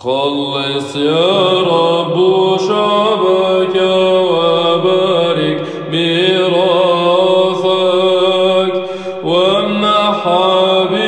خلص يا رب شعبك وبارك ميراثك وامنح عبيدك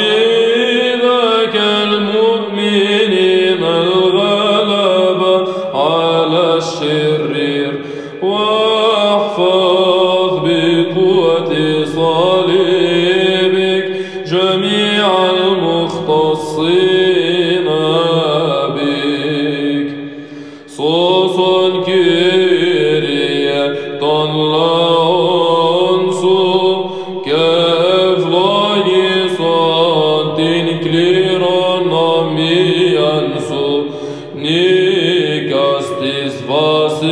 Mīkastis Vasilevsi,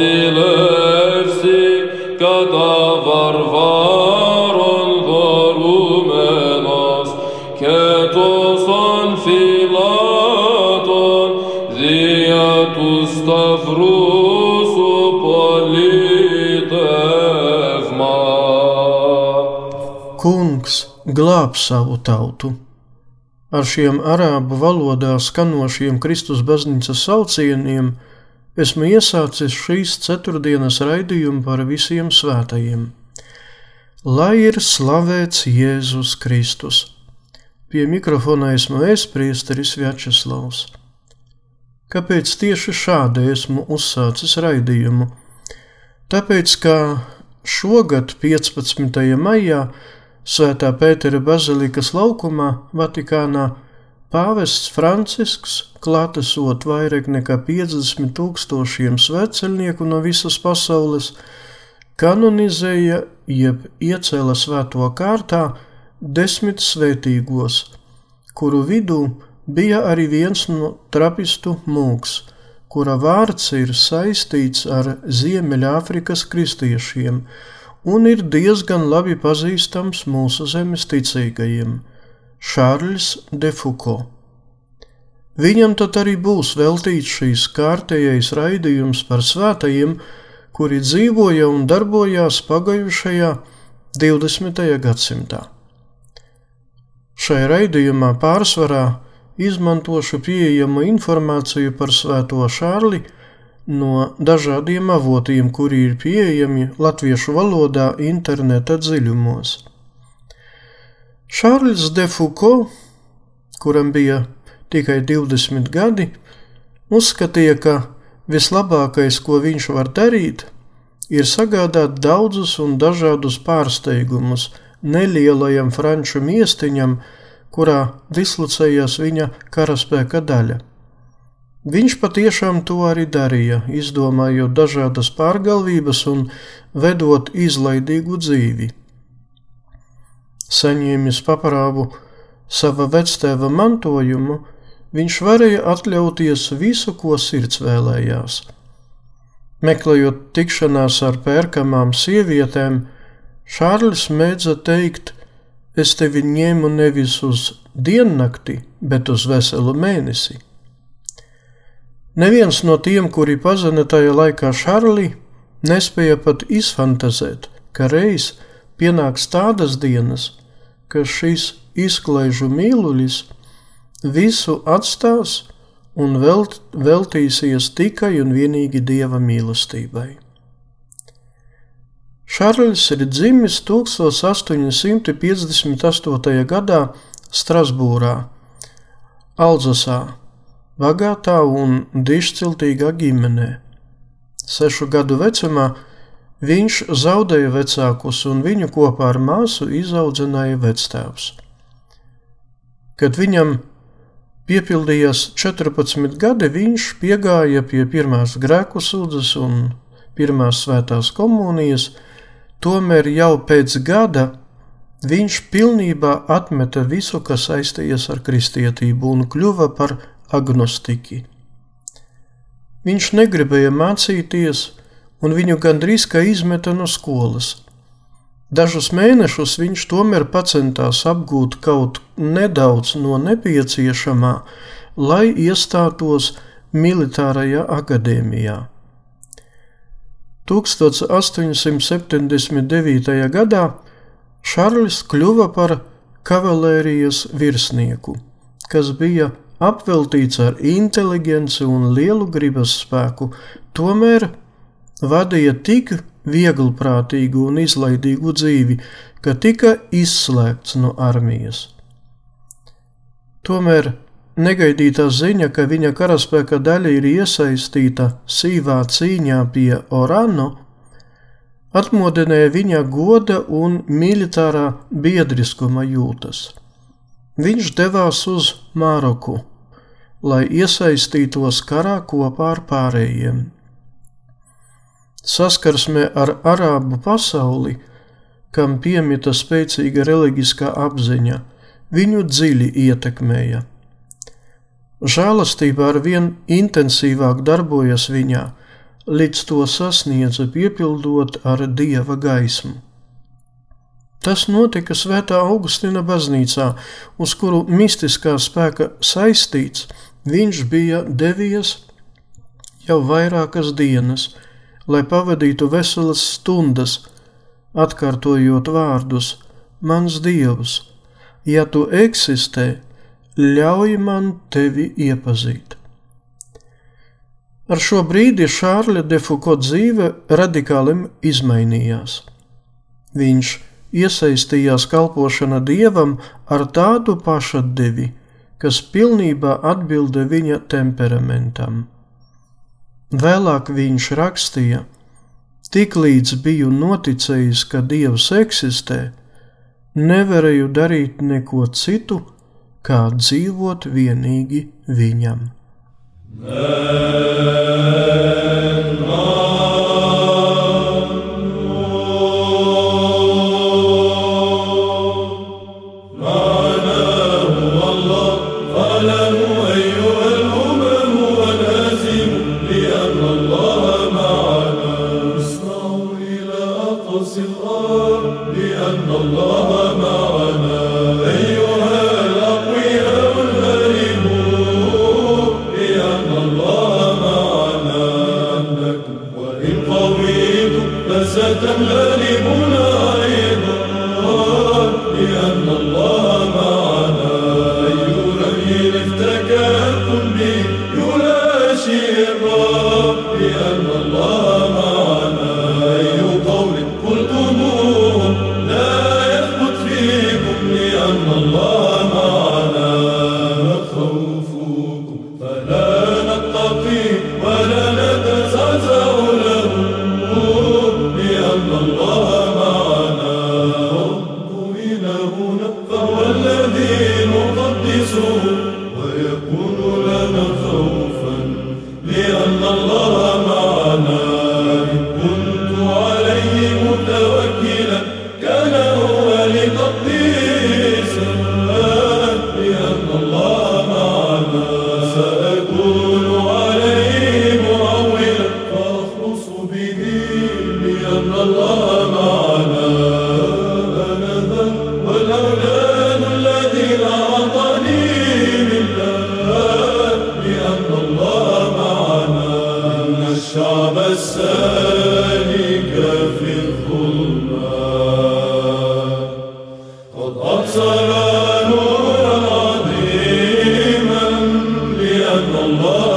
kada varvaron varumenos, ketos on filaton, ziatus stavrusu politevma. Kungs glāb savu tautu! Ar šiem arābu valodā skanošiem Kristus baznīcas saucieniem esmu iesācis šīs ceturtdienas raidījumu par visiem svētajiem. Lai ir slavēts Jēzus Kristus! Pie mikrofona esmu es, priesteris Vjačeslavs. Kāpēc tieši šādi esmu uzsācis raidījumu? Tāpēc, ka šogad, 15. maijā, Svētā Pētera bazilikas laukumā, Vatikānā, pāvests Francisks, klātesot vairāk nekā 50 tūkstošiem sveceļnieku no visas pasaules, kanonizēja jeb iecēla svēto kārtā desmit svētīgos, kuru vidū bija arī viens no trapistu mūks, kura vārds ir saistīts ar Ziemeļāfrikas kristiešiem un ir diezgan labi pazīstams mūsu zemes ticīgajiem - Šārls de Foucault. Viņam tad arī būs veltīts šīs kārtējais raidījums par svētajiem, kuri dzīvoja un darbojās pagājušajā 20. gadsimtā. Šai raidījumā pārsvarā izmantošu pieejamu informāciju par Svēto Šārli no dažādiem avotiem, kuri ir pieejami latviešu valodā interneta dziļumos. Šārls de Foucault, kuram bija tikai 20 gadi, uzskatīja, ka vislabākais, ko viņš var darīt, ir sagādāt daudzus un dažādus pārsteigumus nelielajam franču miestiņam, kurā dislocējās viņa karaspēka daļa. Viņš patiešām to arī darīja, izdomājot dažādas pārgalvības un vedot izlaidīgu dzīvi. Saņēmis paparāvu sava vectēva mantojumu, viņš varēja atļauties visu, ko sirds vēlējās. Meklējot tikšanās ar pērkamām sievietēm, Šārlis mēdza teikt: Es tevi ņēmu nevis uz diennakti, bet uz veselu mēnesi. Neviens no tiem, kuri pazina tajā laikā Šarli, nespēja pat izfantazēt, ka reiz pienāks tādas dienas, ka šis izklaižu mīlulis visu atstās un velt, veltīsies tikai un vienīgi dieva mīlestībai. Šarlis ir dzimis 1858. gadā Strasbūrā, Alzasā, bagātā un dišciltīgā ģimenē. Sešu gadu vecumā viņš zaudēja vecākus, un viņu kopā ar māsu izaudzināja vectēvs. Kad viņam piepildījās 14 gadi, viņš piegāja pie pirmās grēku sūdzes un pirmās svētās komunijas, tomēr jau pēc gada viņš pilnībā atmeta visu, kas saistījies ar kristietību un kļuva par agnostiķi. Viņš negribēja mācīties, un viņu gandrīz kā izmeta no skolas. Dažus mēnešus viņš tomēr centās apgūt kaut nedaudz no nepieciešamā, lai iestātos militārajā akadēmijā. 1879. gadā Šarlis kļuva par kavalērijas virsnieku, kas bija apveltīts ar inteligenci un lielu gribas spēku, tomēr vadīja tik vieglprātīgu un izlaidīgu dzīvi, ka tika izslēgts no armijas. Tomēr negaidītā ziņa, ka viņa karaspēka daļa ir iesaistīta sīvā cīņā pie Orano, atmodināja viņa goda un militārā biedriskuma jūtas. Viņš devās uz Māroku, lai iesaistītos karā kopā ar pārējiem saskarsme ar arābu pasauli, kam piemita spēcīga reliģiskā apziņa, viņu dziļi ietekmēja. Žēlastība ar vien intensīvāk darbojas viņā, līdz to sasniedza piepildot ar dieva gaismu. Tas notika Svētā Augustina baznīcā, uz kuru mistiskā spēka saistīts viņš bija devies jau vairākas dienas, lai pavadītu veselas stundas, atkārtojot vārdus: Mans Dievs, ja tu eksistē, ļauj man tevi iepazīt. Ar šo brīdi Šārļa Defuko dzīve radikāli izmainījās. Viņš iesaistījās kalpošana dievam ar tādu pašatdevi, kas pilnībā atbilda viņa temperamentam. Vēlāk viņš rakstīja: Tiklīdz biju noticējis, ka Dievs eksistē, nevarēju darīt neko citu, kā dzīvot vienīgi viņam. Nē, الله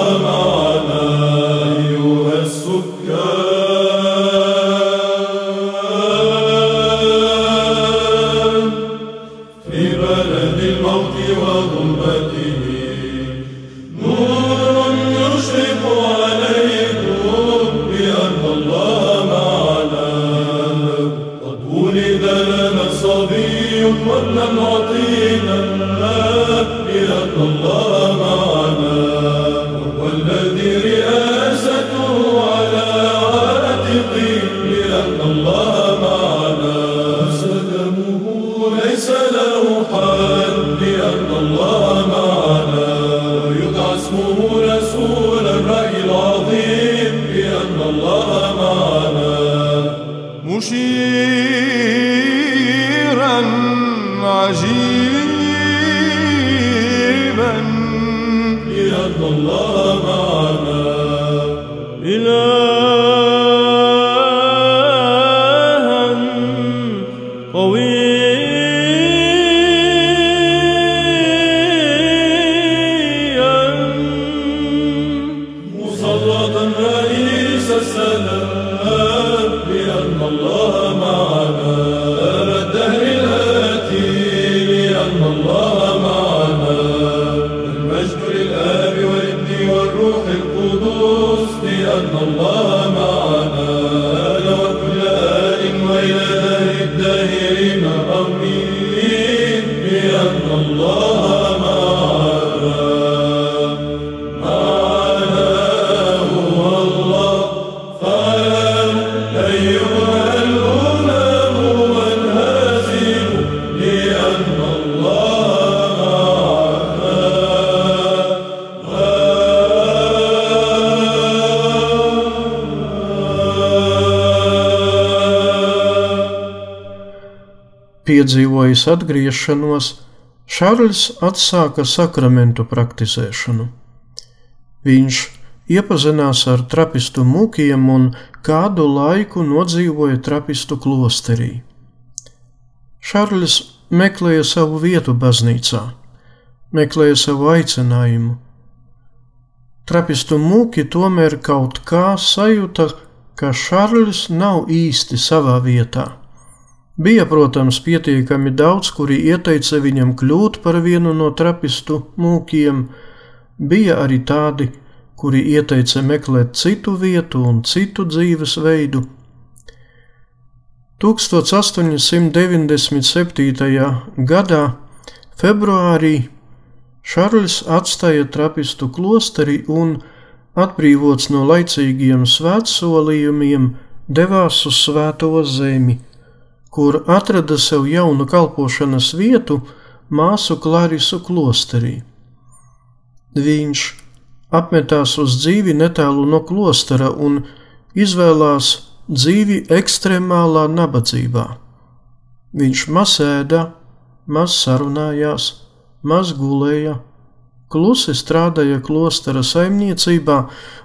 Piedzīvojis atgriešanos, Šārls atsāka sakramentu praktizēšanu. Viņš iepazinās ar trapistu mūkiem un kādu laiku nodzīvoja trapistu klosterī. Šārlis meklēja savu vietu baznīcā, meklēja savu aicinājumu. Trapistu mūki tomēr kaut kā sajūta, ka Šārlis nav īsti savā vietā. Bija, protams, pietiekami daudz, kuri ieteica viņam kļūt par vienu no trapistu mūkiem, bija arī tādi, kuri ieteica meklēt citu vietu un citu dzīvesveidu. 1897. gadā, februārī, Šarlis atstāja trapistu klosteri un, atbrīvots no laicīgiem svētsolījumiem, devās uz Svēto zemi kur atrada sev jaunu kalpošanas vietu māsu Klarisu klosterī. Viņš apmetās uz dzīvi netālu no klostera un izvēlās dzīvi ekstremālā nabadzībā. Viņš masēda, maz sarunājās, maz gulēja, klusi strādāja klostera saimniecībā,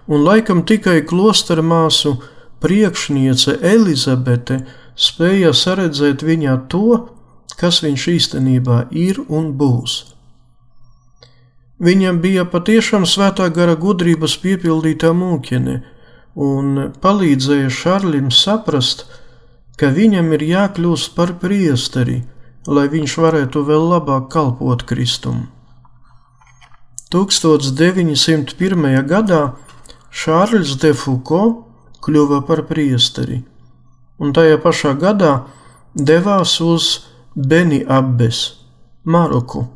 un laikam tikai klostera māsu priekšniece Elizabete spēja saredzēt viņā to, kas viņš īstenībā ir un būs. Viņam bija patiešām svētā gara gudrības piepildītā mūķene, un palīdzēja Šarlim saprast, ka viņam ir jākļūst par priesteri, lai viņš varētu vēl labāk kalpot Kristum. 1901. gadā Šārls de Foucault kļuva par priesteri, un tajā pašā gadā devās uz Beni Abbes, Maroku.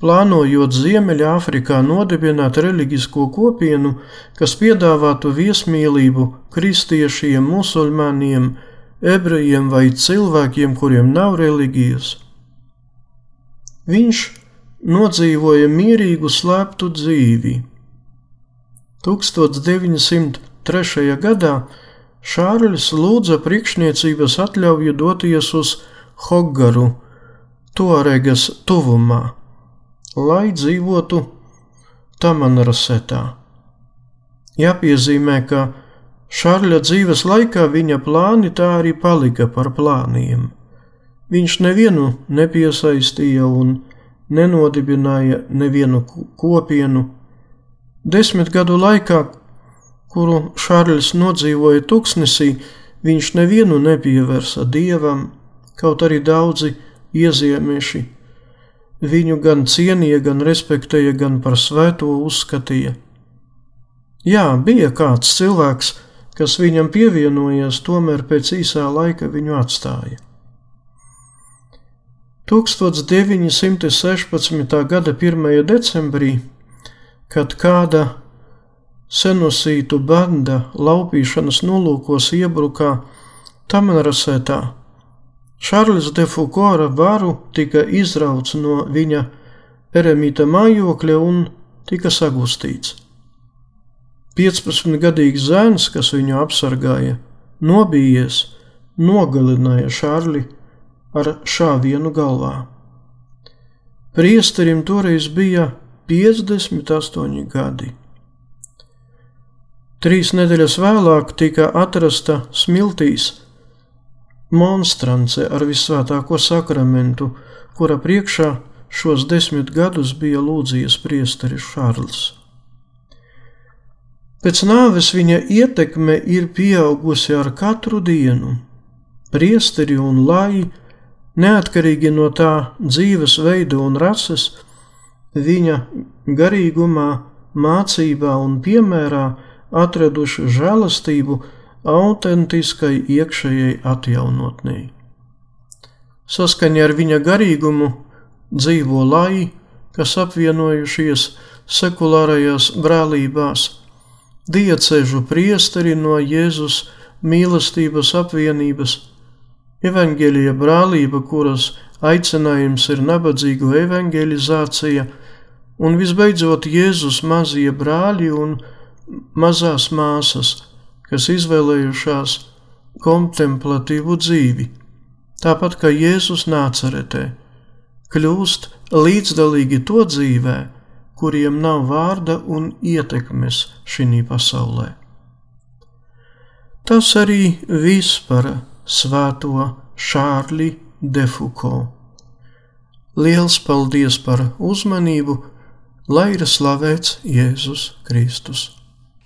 Plānojot Ziemeļāfrikā nodibināt reliģisko kopienu, kas piedāvātu viesmīlību kristiešiem, musulmaņiem, ebrejiem vai cilvēkiem, kuriem nav reliģijas. Viņš nodzīvoja mierīgu, slēptu dzīvi. 1903. gadā Šārlis lūdza priekšniecības atļauju doties uz Hoggaru, Tuaregas tuvumā, lai dzīvotu Tamanrasetā. Jāpiezīmē, ka Šārļa dzīves laikā viņa plāni tā arī palika par plāniem. Viņš nevienu nepiesaistīja un nenodibināja nevienu kopienu. Desmit gadu laikā, kuru Šārlis nodzīvoja tuksnesī, viņš nevienu nepievērsa dievam, kaut arī daudzi ieziemeši. Viņu gan cienīja, gan respektēja, gan par svēto uzskatīja. Jā, bija kāds cilvēks, kas viņam pievienojās, tomēr pēc īsā laika viņu atstāja. 1916. gada 1. decembrī, kad kāda senusītu banda laupīšanas nolūkos iebrukā Tamanrasētā, Šarlis de Fukora varu tika izrauts no viņa eremīta mājokļa un tika sagustīts. 15-gadīgs zēns, kas viņu apsargāja, nobijies, nogalināja Šārli ar šāvienu galvā. Priesterim toreiz bija 58 gadi. Trīs nedēļas vēlāk tika atrasta smiltīs monstrance ar visvētāko sakramentu, kura priekšā šos desmit gadus bija lūdzies priesteris Šārls. Pēc nāves viņa ietekme ir pieaugusi ar katru dienu. Priesteri un lai, neatkarīgi no tā dzīves veida un rases, viņa garīgumā, mācībā un piemērā atraduši žēlastību autentiskai iekšējai atjaunotnei. Saskaņā ar viņa garīgumu dzīvo lai, kas apvienojušies sekulārajās brālībās, diecežu priesteri no Jēzus mīlestības apvienības, evaņģēlīja brālība, kuras aicinājums ir nabadzīgu evanģelizācija, un visbeidzot Jēzus mazie brāļi un mazās māsas, kas izvēlējušās kontemplatīvu dzīvi, tāpat kā Jēzus nācaretē kļūst līdzdalīgi to dzīvē, kuriem nav vārda un ietekmes šī pasaulē. Tas arī viss par svēto Šārli Defuko. Liels paldies par uzmanību, lai ir slavēts Jēzus Kristus.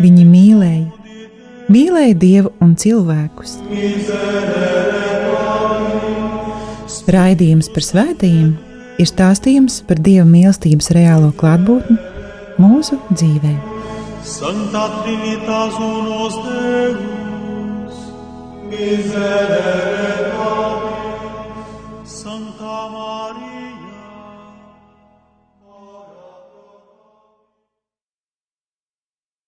Viņi mīlēja, mīlēja Dievu un cilvēkus. Raidījums par svētījumiem ir stāstījums par Dieva mīlestības reālo klātbūtni mūsu dzīvē. Santa Trinitas unos Deus, miserere